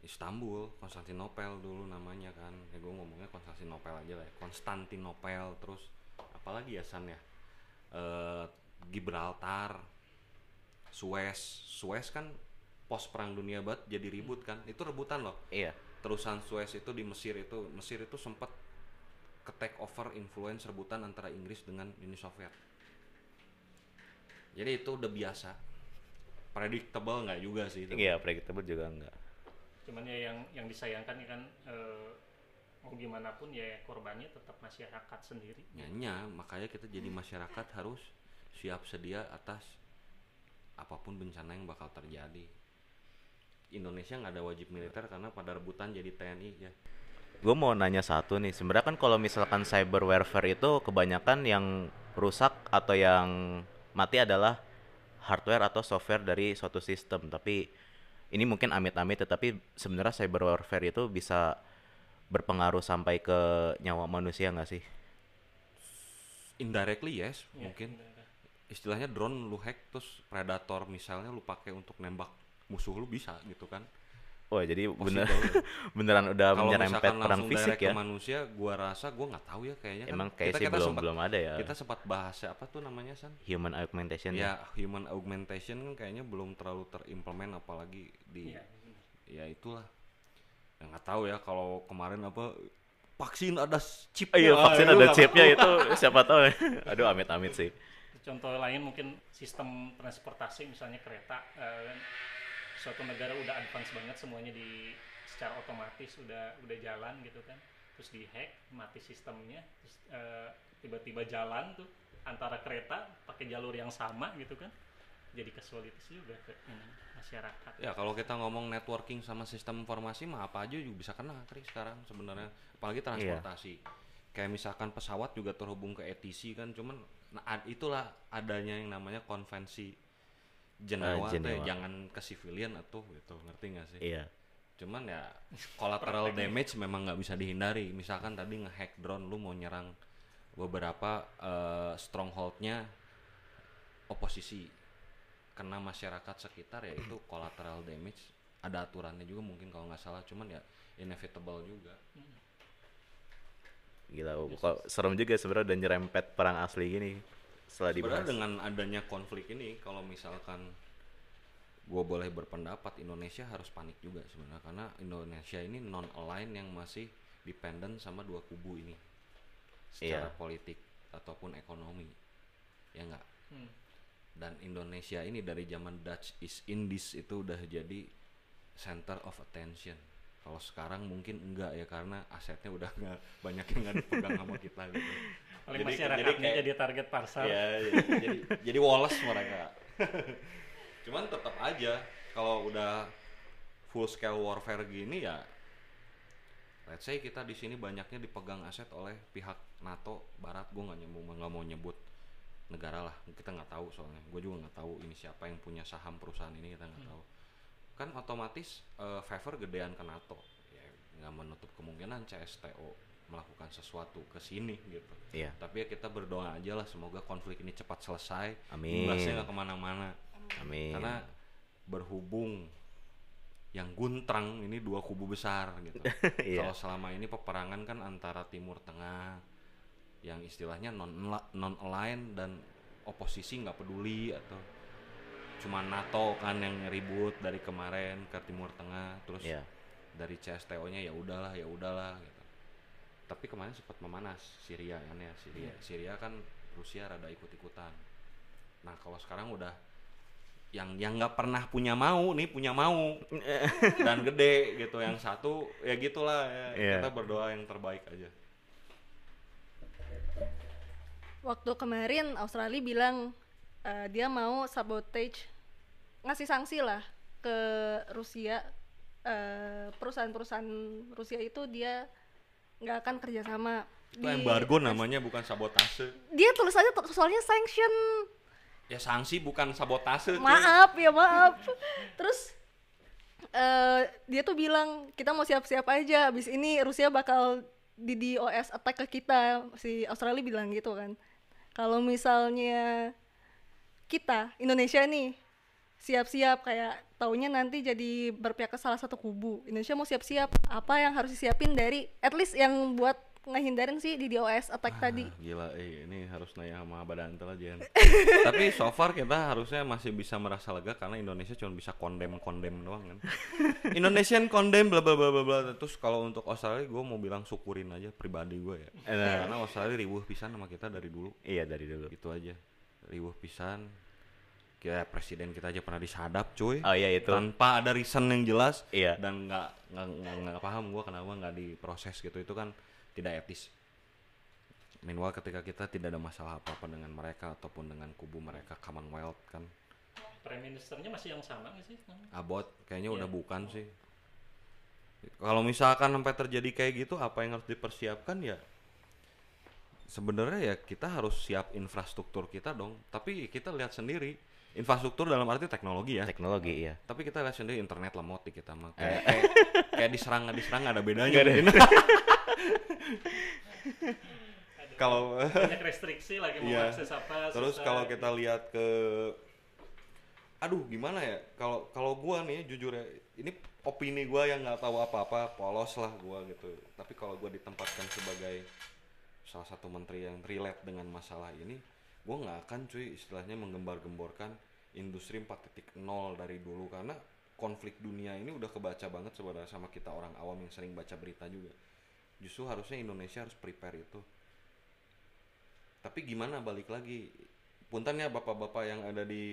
Istanbul, Konstantinopel dulu namanya kan. Ya gue ngomongnya Konstantinopel aja lah. ya. Konstantinopel terus apalagi ya San ya? Eh Gibraltar, Suez. Suez kan pos perang dunia banget jadi ribut kan. Itu rebutan loh. iya Terusan Suez itu di Mesir itu, Mesir itu sempat ke take over influence rebutan antara Inggris dengan Uni Soviet. Jadi itu udah biasa. Predictable nggak juga sih itu. iya predictable juga enggak cuman ya yang yang disayangkan ya kan eh, mau gimana pun ya korbannya tetap masyarakat sendiri Nyanya, makanya kita jadi masyarakat harus siap sedia atas apa pun bencana yang bakal terjadi. Indonesia nggak ada wajib militer karena pada rebutan jadi TNI ya. gue mau nanya satu nih sebenarnya kan kalau misalkan cyber warfare itu kebanyakan yang rusak atau yang mati adalah hardware atau software dari suatu sistem. Tapi ini mungkin amit-amit tetapi sebenarnya cyber warfare itu bisa berpengaruh sampai ke nyawa manusia nggak sih? Indirectly yes, Ya, mungkin. istilahnya drone lu hack terus predator misalnya lu pakai untuk nembak musuh lu bisa gitu kan. Oh jadi bener Possible. beneran udah menyerempet langsung fisik ya ke manusia, gua rasa gua nggak tahu ya kayaknya. Kan. emang kayak Kita- sih kita belum sempat- belum ada ya. Kita sempat bahas ya, apa tuh namanya San? human augmentation ya. Ya human augmentation kan kayaknya belum terlalu terimplement apalagi di Iya, ya itulah. Ya nggak tahu ya kalau kemarin apa vaksin ada chip iya vaksin ada chipnya itu siapa tahu aduh amit-amit sih. Contoh lain mungkin sistem transportasi misalnya kereta eh, kan suatu negara udah advance banget semuanya di secara otomatis udah udah jalan gitu kan. Terus dihack mati sistemnya terus eh, tiba-tiba jalan tuh antara kereta pakai jalur yang sama gitu kan. Jadi kesulitan juga ke ini, masyarakat. Ya kalau kita ngomong networking sama sistem informasi mah apa aja juga bisa kena Kri, sekarang sebenarnya. Apalagi transportasi. Kayak misalkan pesawat juga terhubung ke ETC kan cuman nah, itulah adanya yang namanya konvensi Jenewa, Ah, teh, jangan ke civilian atau gitu ngerti nggak sih? Iya. Cuman ya collateral damage memang nggak bisa dihindari. Misalkan tadi ngehack drone lu mau nyerang beberapa eh, strongholdnya oposisi kena masyarakat sekitar ya itu collateral damage. Ada aturannya juga mungkin kalau nggak salah cuman ya inevitable juga. Gila kok serem juga sebenarnya udah nyerempet perang asli gini setelah dibahas. sebenarnya dengan adanya konflik ini kalau misalkan gue boleh berpendapat Indonesia harus panik juga sebenarnya. Karena Indonesia ini non align yang masih dependent sama dua kubu ini. Secara Iya. politik ataupun ekonomi. Ya enggak Hmm. dan Indonesia ini dari zaman Dutch East Indies itu udah jadi center of attention Kalau sekarang mungkin enggak ya karena asetnya udah nggak banyak yang nggak dipegang sama kita gitu. Oleh Jadi- masyarakatnya jadi kayak- jadi target pasar. Iya, iya. jadi jadi Wallace mereka. Cuman tetap aja kalau udah full scale warfare gini ya let's say kita di sini banyaknya dipegang aset oleh pihak NATO Barat gue nggak nyebut nggak mau nyebut negara lah kita nggak tahu soalnya gue juga nggak tahu ini siapa yang punya saham perusahaan ini kita nggak tahu kan otomatis eh, favor gedean ke NATO ya nggak menutup kemungkinan CSTO melakukan sesuatu ke sini gitu Iya. tapi ya kita berdoa aja lah semoga konflik ini cepat selesai Amin. imbasnya nggak ke mana-mana Amin. karena berhubung yang guntrang ini dua kubu besar gitu Iya. kalau selama ini peperangan kan antara timur tengah yang istilahnya non non align dan oposisi nggak peduli atau cuma NATO kan yang ribut dari kemarin ke timur tengah terus Iya. dari CSTO-nya ya udahlah ya udahlah gitu. Tapi kemarin sempat memanas Syria kan ya Syria. Syria kan Rusia rada ikut-ikutan. Nah, kalau sekarang udah yang yang nggak pernah punya mau nih punya mau dan gede gitu yang satu ya gitulah ya Iya. kita berdoa yang terbaik aja waktu kemarin Australia bilang eh, dia mau sabotage ngasih sanksi lah ke Rusia eh, perusahaan-perusahaan Rusia itu dia nggak akan kerjasama. Itu embargo namanya bukan sabotase. Dia tulis aja soalnya sanction. Ya sanksi bukan sabotase cuy. maaf ya maaf. Terus eh, dia tuh bilang kita mau siap-siap aja abis ini Rusia bakal di DOS attack ke kita. Si Australia bilang gitu kan. Kalau misalnya kita Indonesia nih siap-siap kayak taunya nanti jadi berpihak ke salah satu kubu. Indonesia mau siap-siap apa yang harus disiapin dari at least yang buat ngehindarin sih di DOS attack tadi. Ah, gila eh ini harus nanya sama badan intelijen tapi so far kita harusnya masih bisa merasa lega karena Indonesia cuma bisa kondem kondem doang kan. Indonesian kondem bla bla bla bla bla. Terus kalau untuk Australia gue mau bilang syukurin aja pribadi gue ya. Karena Australia ribuh pisan sama kita dari dulu. Iya dari dulu. gitu aja. Ribuh pisan kira presiden kita aja pernah disadap cuy Oh iya itu. tanpa ada reason yang jelas Iya. dan nggak nggak nggak- nggak paham gua kenapa nggak diproses gitu itu kan tidak etis Meanwhile ketika kita tidak ada masalah apa-apa dengan mereka ataupun dengan kubu mereka Commonwealth kan Prime Ministernya masih yang sama nggak sih? abot kayaknya udah Iya. bukan sih kalau misalkan sampai terjadi kayak gitu apa yang harus dipersiapkan ya sebenarnya ya kita harus siap infrastruktur kita dong tapi kita lihat sendiri infrastruktur dalam arti teknologi ya Teknologi iya. tapi kita lihat sendiri internet lah moti kita mah kayak kayak, kayak diserang nggak diserang nggak ada bedanya ada. mungkin. kalau Banyak restriksi lagi mau Iya. akses apa. terus kalau kita lihat ke aduh gimana ya kalau kalau gua nih jujur ya ini opini gua yang nggak tahu apa-apa polos lah gua gitu tapi kalau gua ditempatkan sebagai salah satu menteri yang relate dengan masalah ini gua nggak akan cuy istilahnya menggembar-gemborkan industri 4.0 dari dulu. Karena konflik dunia ini udah kebaca banget sebenarnya sama kita orang awam yang sering baca berita juga. Justru harusnya Indonesia harus prepare itu. Tapi gimana balik lagi. Punten ya bapak-bapak yang ada di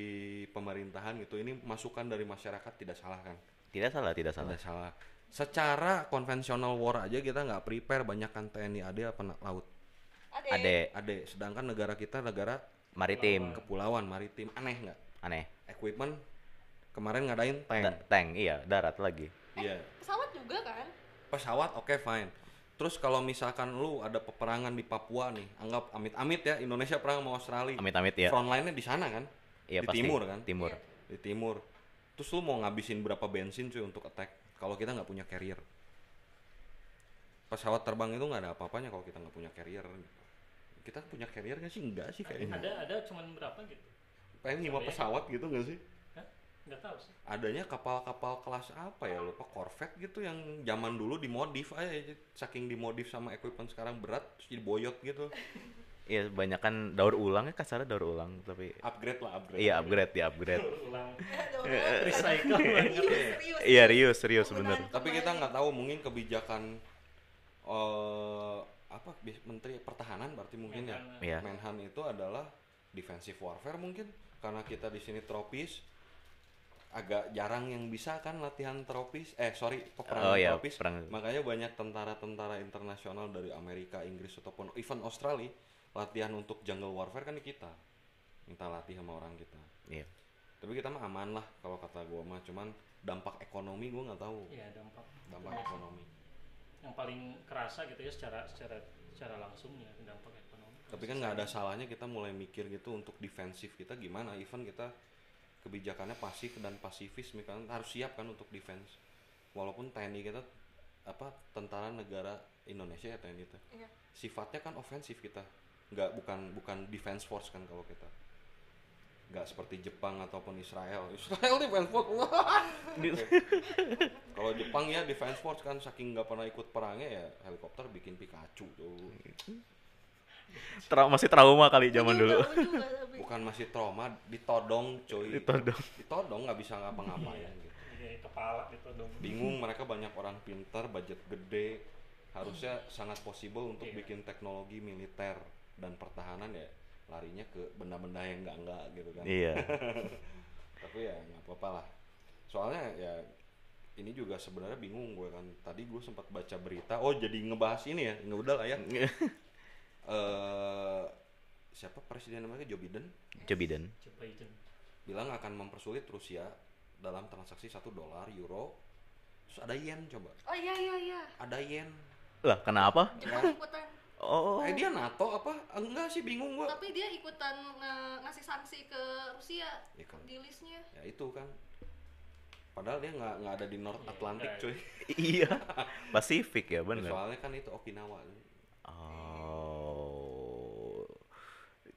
pemerintahan gitu ini masukan dari masyarakat tidak salah kan Tidak salah, tidak salah. tidak salah. Secara konvensional war aja kita nggak prepare banyak kan TNI AD apa laut Ade. AD sedangkan negara kita negara maritim. kepulauan maritim. Aneh nggak? Aneh. equipment kemarin ngadain tank Da- tank. iya, darat lagi. iya. Pesawat juga kan? Pesawat oke fine. Terus kalau misalkan lu ada peperangan di Papua nih anggap amit-amit ya Indonesia perang sama Australia. Amit-amit ya. front line-nya di sana kan? Iya di pasti. timur kan? Timur. di timur. Terus lu mau ngabisin berapa bensin cuy untuk attack? Kalau kita nggak punya carrier. Pesawat terbang itu nggak ada apa-apanya kalau kita nggak punya carrier kita punya carrier nggak sih? Enggak sih kayaknya. Ada ada cuman berapa gitu? pengen lima Sampai- pesawat gitu nggak sih? Hah? Nggak tahu sih. adanya kapal-kapal kelas apa ya? Lupa Corvette gitu yang zaman dulu dimodif aja saking dimodif sama equipment sekarang berat terus jadi boyot gitu. Iya, banyak kan daur ulang ya kasarnya daur ulang tapi upgrade lah upgrade. Iya upgrade ya upgrade. Ulang. Recycle. Banget. Iya, serius serius. Bener. tapi kita nggak tahu mungkin kebijakan eh apa menteri pertahanan berarti mungkin ya Menhan. Iya. Menhan itu adalah defensive warfare mungkin karena kita di sini tropis agak jarang yang bisa kan latihan tropis eh sorry peperangan Oh, iya, tropis perang. makanya banyak tentara-tentara internasional dari Amerika Inggris ataupun even Australia latihan untuk jungle warfare kan di kita minta latih sama orang kita Iya. tapi kita mah aman lah kalau kata gua mah cuman dampak ekonomi gua nggak tahu Iya dampak dampak ekonomi yang paling kerasa gitu ya secara secara secara langsung ya dampak ekonomi. tapi kan nggak ada salahnya kita mulai mikir gitu untuk defensif kita gimana even kita kebijakannya pasif dan pasifis misalkan harus siap kan untuk defense walaupun TNI kita apa tentara negara Indonesia ya TNI itu Iya. sifatnya kan ofensif kita nggak bukan bukan defense force kan kalau kita nggak seperti Jepang ataupun Israel Israel defense force kalau Jepang ya defense force kan saking nggak pernah ikut perangnya ya helikopter bikin Pikachu tuh Tra- masih trauma kali zaman Ini dulu. juga bukan masih trauma ditodong coy Ditodong. ditodong nggak bisa ngapa-ngapain gitu Iya, kepala gitu dong. bingung mereka banyak orang pintar budget gede harusnya sangat possible untuk Iya. bikin teknologi militer dan pertahanan ya larinya ke benda-benda yang enggak enggak gitu kan Iya. tapi ya nggak apa-apa lah soalnya ya ini juga sebenarnya bingung gue kan tadi gue sempat baca berita oh jadi ngebahas ini ya nggak udah lah ya eh siapa presiden namanya Joe Biden Joe Biden. Joe Biden. bilang akan mempersulit Rusia dalam transaksi satu dolar euro terus ada yen coba Oh iya iya iya. ada yen Lah, kenapa? Jepang ikutan. Oh. eh dia NATO apa enggak sih bingung gua Tapi dia ikutan nge- ngasih sanksi ke Rusia Ya kan. di listnya. ya itu kan padahal dia nggak nggak ada di North Iya, Atlantic nggak. cuy iya. Pasifik ya, bener. soalnya kan itu Okinawa Oh.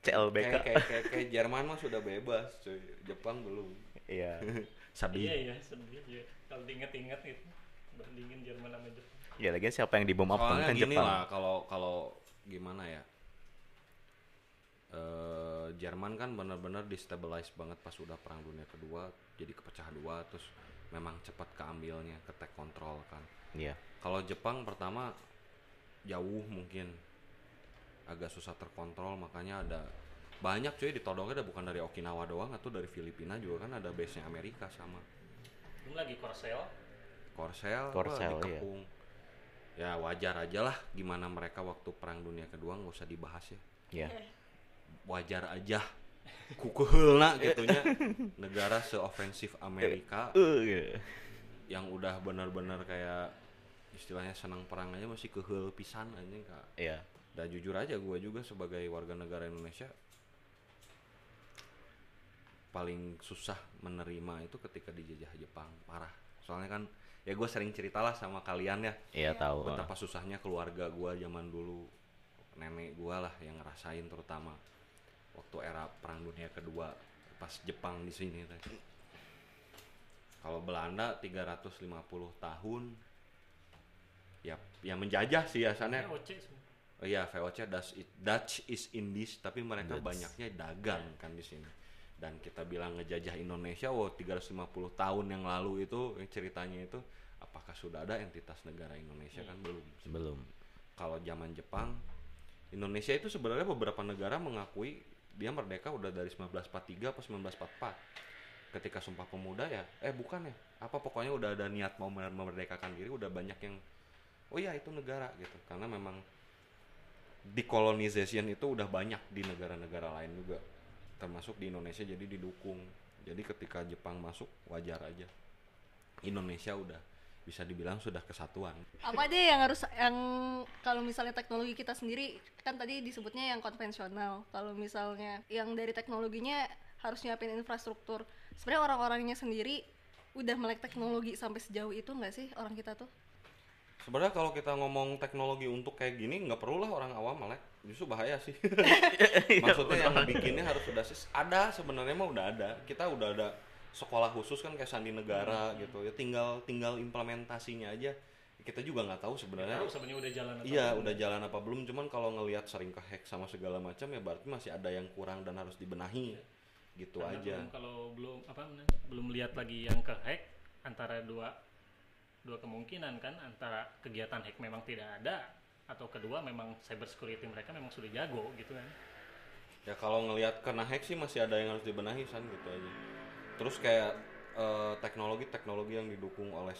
CLBK. kayak kayak kayak kayak Jerman mah sudah bebas cuy Jepang belum Iya. sedih Iya iya sedih ya. Kalau diinget-inget gitu bandingin Jerman sama Jepang. Ya lagi siapa yang dibom soalnya kan gini Jepang. lah kalau kalau gimana ya eh Jerman kan benar-benar destabilize banget pas udah perang dunia kedua jadi kepecah dua terus memang cepat keambilnya ke take control kan Iya. kalau Jepang pertama jauh mungkin agak susah terkontrol makanya ada banyak cuy ditodongnya ada bukan dari Okinawa doang atau dari Filipina juga kan ada base nya Amerika sama Belum lagi Korsel. Korsel, Korsel, iya. Ya wajar aja lah gimana mereka waktu perang dunia kedua nggak usah dibahas ya. Iya. Wajar aja. Kukuheulna gitunya negara seofensif Amerika Uh, iya. yang udah benar-benar kayak istilahnya senang perang aja masih keheul pisan anjing kak. Iya. Dan jujur aja gue juga sebagai warga negara Indonesia paling susah menerima itu ketika dijajah Jepang parah. Soalnya kan ya gue sering ceritalah sama kalian ya. Iya tahu. betapa susahnya keluarga gua zaman dulu nenek gua lah yang ngerasain terutama waktu era perang dunia kedua pas Jepang di sini kalau Belanda 350 tahun ya ya menjajah sih ya oh iya VOC Dutch, Dutch is Indies tapi mereka Dutch. banyaknya dagang kan di sini dan kita bilang ngejajah Indonesia wow 350 tahun yang lalu itu ceritanya itu apakah sudah ada entitas negara Indonesia kan? Belum. Belum. kalau zaman Jepang Indonesia itu sebenarnya beberapa negara mengakui dia merdeka udah dari 1943 atau 1944 ketika Sumpah Pemuda ya eh bukan ya apa pokoknya udah ada niat mau mer- memerdekakan diri udah banyak yang oh ya itu negara gitu. Karena memang decolonization itu udah banyak di negara-negara lain juga termasuk di Indonesia jadi didukung jadi ketika Jepang masuk wajar aja Indonesia udah bisa dibilang sudah kesatuan Apa deh yang harus yang kalau misalnya teknologi kita sendiri kan tadi disebutnya yang konvensional. Kalau misalnya yang dari teknologinya harus nyiapin infrastruktur. Sebenarnya orang-orangnya sendiri udah melek teknologi sampai sejauh itu nggak sih orang kita tuh? Sebenarnya kalau kita ngomong teknologi untuk kayak gini nggak perlu lah orang awam melek, justru bahaya sih. Maksudnya yang bikinnya harus sudah ada sebenarnya mah udah ada. Kita udah ada sekolah khusus kan kayak sandi negara gitu ya. Tinggal tinggal implementasinya aja. Kita juga nggak tahu sebenarnya. Tahu sebenarnya udah jalan Iya belum. udah jalan apa belum. Cuman kalau ngelihat sering kehack sama segala macam ya berarti masih ada yang kurang dan harus dibenahi. Gitu Karena aja. belum- kalau belum apa belum lihat lagi yang ke hack antara dua dua kemungkinan kan antara kegiatan hack memang tidak ada atau kedua memang cyber security mereka memang sudah jago gitu kan. Ya kalau ngelihat kena hack sih masih ada yang harus dibenahi san gitu aja. Terus kayak eh, teknologi-teknologi yang didukung oleh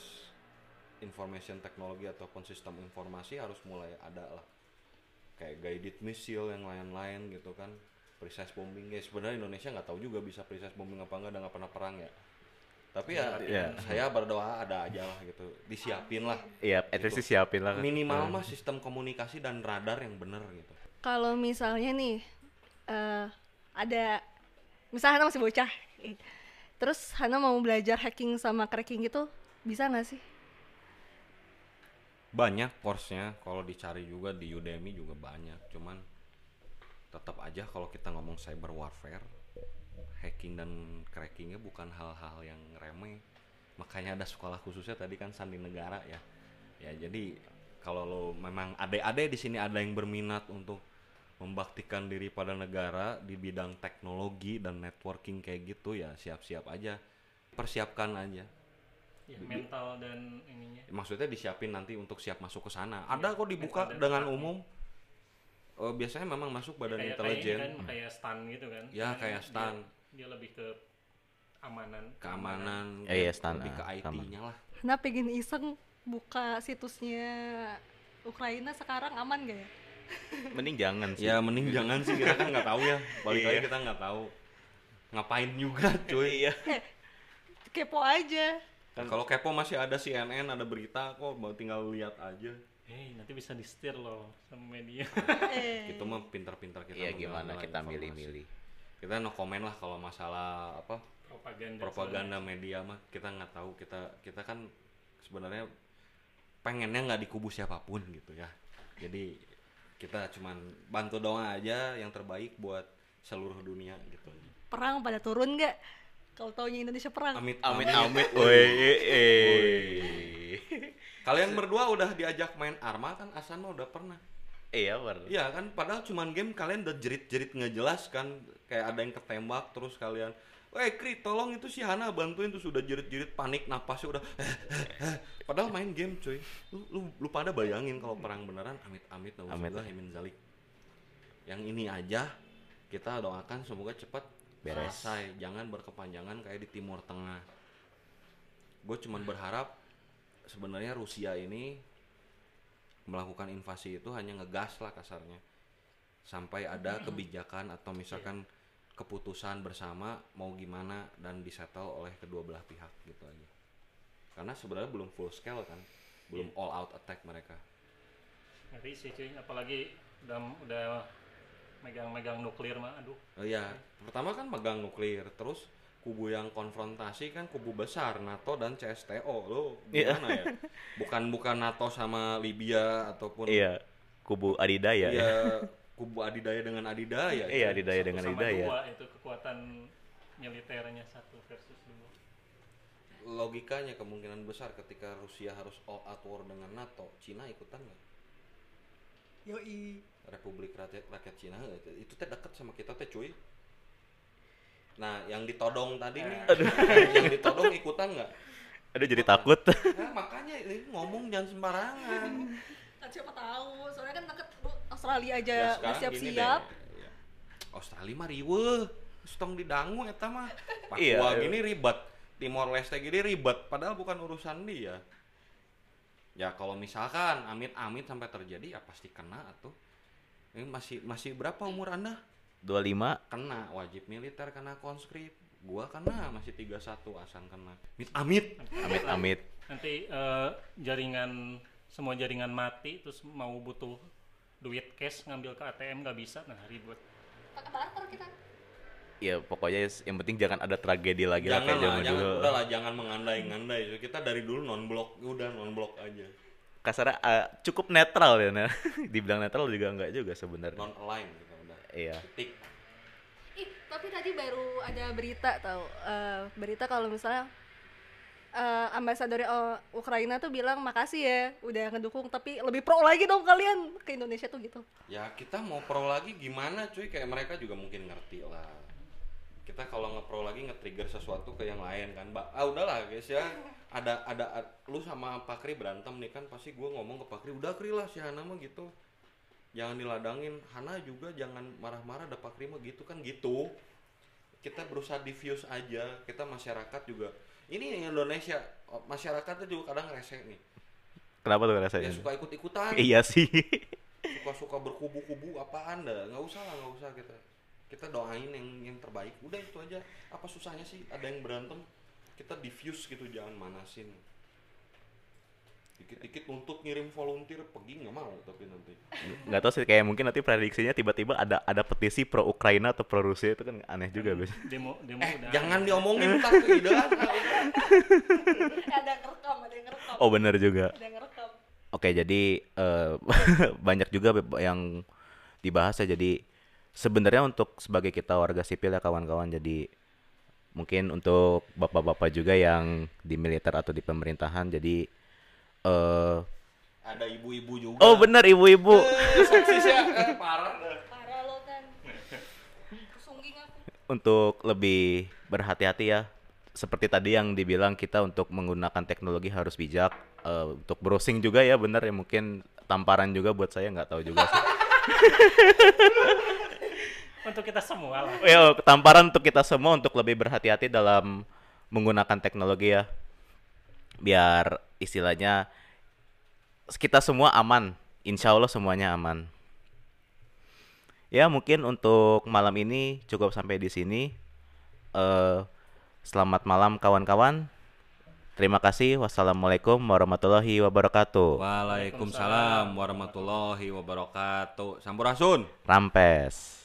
information teknologi ataupun sistem informasi harus mulai ada lah. Kayak guided missile yang lain-lain gitu kan. Precise bombing ya sebenarnya Indonesia nggak tahu juga bisa precise bombing apa enggak dan nggak pernah perang ya tapi ya, Iya. saya berdoa ada aja lah gitu disiapin lah Iya, at least Gitu. siapin lah. minimal mah sistem komunikasi dan radar yang bener gitu Kalau misalnya nih eh, ada misalnya Hana masih bocah, terus Hana mau belajar hacking sama cracking gitu, bisa nggak sih? banyak course-nya kalau dicari juga di Udemy juga banyak cuman tetap aja kalau kita ngomong cyber warfare hacking dan crackingnya bukan hal-hal yang remeh makanya ada sekolah khususnya tadi kan sandi negara ya ya jadi kalau lo memang ade-ade di sini ada yang berminat untuk membaktikan diri pada negara di bidang teknologi dan networking kayak gitu ya siap-siap aja persiapkan aja Ya, mental dan ininya. maksudnya disiapin nanti untuk siap masuk ke sana. Ada kok dibuka dengan umum. Eh, biasanya memang masuk badan kayak intelijen, kayak kan kayak stun gitu kan. Ya, kayak dia- stun. Dia, lebih ke amanan. keamanan, Eh, iya, stan, lebih ke ah, IT-nya lah. Hana pengen iseng buka situsnya Ukraina sekarang aman gak ya? Mending jangan sih. Ya mending jangan sih kita kan nggak tahu ya. Balik Iya. lagi kita nggak tahu ngapain juga cuy. Iya. Kepo aja. Kan kalau kepo masih ada CNN, ada berita kok, mau tinggal lihat aja. Hei, nanti bisa di setir loh sama media. Eh, Itu mah pintar-pintar kita. Iya gimana kita milih-milih. Kita no komen lah kalau masalah apa Propaganda. propaganda media mah kita nggak tahu kita kita kan sebenarnya pengennya nggak di kubu siapa pun gitu ya jadi kita cuman bantu doang aja yang terbaik buat seluruh dunia gitu perang pada turun nggak? Kalau taunya Indonesia perang. amit Amit amit. Woi, eh. Kalian berdua udah diajak main arma kan Asan mah udah pernah Iya, bener. Iya kan, padahal cuman game kalian udah jerit-jerit nggak jelas kan, kayak ada yang ketembak terus kalian, Weh Kri, tolong itu si Hana bantuin tuh sudah jerit-jerit panik napasnya udah, padahal main game cuy, lu, lu, lu pada bayangin kalau perang beneran, amit-amit, Amit. nauzubillah min zalik. Yang ini aja kita doakan semoga cepat Beres. selesai, jangan berkepanjangan kayak di Timur Tengah. Gue cuman berharap sebenarnya Rusia ini melakukan invasi itu hanya ngegas lah kasarnya. Sampai ada kebijakan atau misalkan keputusan bersama mau gimana dan disettle oleh kedua belah pihak gitu aja. Karena sebenarnya belum full scale kan belum all out attack mereka. Ngeri sih cuy, apalagi udah udah megang-megang nuklir mah, aduh. oh iya pertama kan megang nuklir terus kubu yang konfrontasi kan kubu besar NATO dan CSTO lo Iya. gimana ya bukan bukan NATO sama Libya ataupun Iya. Kubu Adidaya ya. Iya, kubu Adidaya dengan Adidaya Iya, cuy. Adidaya Satu dengan sama Adidaya. dua itu kekuatan militernya satu versus dua. logikanya kemungkinan besar ketika Rusia harus all out war dengan NATO, Cina ikutan nggak? Yoi. Republik Rakyat, Rakyat Cina itu teh dekat sama kita teh cuy. Nah, yang ditodong tadi nih, yang ditodong ikutan nggak? Aduh jadi takut. Nah, makanya ini ngomong jangan sembarangan. Kan siapa tahu, soalnya kan deket Australia aja Ya, siap-siap. ya. Australia mah riweuh, stong didangu eta mah. Papua Iya, iya. gini ribet, Timor Leste gini ribet, padahal bukan urusan dia. Ya kalau misalkan amit-amit sampai terjadi ya pasti kena atuh. Ini masih masih berapa umur Anda? 25 Kena wajib militer kena conscript. Gua kena masih 31 asan kena. Amit amit. amit amit. Nanti eh, jaringan semua jaringan mati terus mau butuh duit cash ngambil ke ATM nggak bisa nah ribet. Pakai barter kita. Ya pokoknya yang penting jangan ada tragedi lagi lah Jangan kayak zaman jangan dulu. udahlah jangan mengandai-ngandai. Kita dari dulu non blok, udah non blok aja. Kasarnya eh, cukup netral ya. Nah. Dibilang netral juga enggak juga sebenarnya. Non align kita udah. Iya. Titik. Ih, tapi tadi baru ada berita tau Eh, berita kalau misalnya eh, ambasador eh, Ukraina tuh bilang makasih ya udah ngedukung tapi lebih pro lagi dong kalian ke Indonesia tuh gitu. Ya kita mau pro lagi gimana cuy kayak mereka juga mungkin ngerti lah. Kita kalau nge-pro lagi nge-trigger sesuatu ke yang lain kan. Ba ah udahlah guys ya. Ada ada ad- lu sama Pak Kri berantem nih kan pasti gua ngomong ke Pak Kri udah Kri lah si Hana mah gitu. Jangan diladangin. Hana juga jangan marah-marah ada Pak Kri mah gitu kan gitu. Kita berusaha diffuse aja. Kita masyarakat juga ini yang Indonesia oh, masyarakatnya juga kadang rese nih Kenapa tuh dia rasanya? suka ikut ikutan Iya sih. suka suka berkubu-kubu apaan dah nggak usah lah nggak usah kita kita doain yang yang terbaik udah itu aja apa susahnya sih ada yang berantem kita diffuse gitu jangan manasin dikit-dikit nuntut ngirim volunteer pergi nggak mau tapi nanti. Nggak tahu sih kayak mungkin nanti prediksinya tiba-tiba ada ada petisi pro Ukraina atau pro Rusia itu kan aneh juga biasanya. demo demo eh udah. jangan diomongin ntar keidean ada yang ngerekam ada yang ngerekam. Oh benar juga. ada ngerekam. Oke jadi eh, banyak juga yang dibahas ya. Jadi sebenarnya untuk sebagai kita warga sipil ya kawan-kawan jadi mungkin untuk bapak-bapak juga yang di militer atau di pemerintahan jadi eh ada ibu-ibu juga. oh benar ibu-ibu. Eh, seksis ya eh, parah. Parah lo kan untuk lebih berhati-hati ya seperti tadi yang dibilang kita untuk menggunakan teknologi harus bijak. Eh, untuk browsing juga ya benar ya mungkin tamparan juga buat saya nggak tahu juga sih. Untuk kita semua lah. Ya tamparan untuk kita semua untuk lebih berhati-hati dalam menggunakan teknologi ya biar istilahnya kita semua aman. Insya Allah semuanya aman. Ya mungkin untuk malam ini cukup sampai di sini. Eh selamat malam kawan-kawan. Terima kasih. Wassalamualaikum warahmatullahi wabarakatuh. Waalaikumsalam warahmatullahi wabarakatuh. Sampurasun. Rampes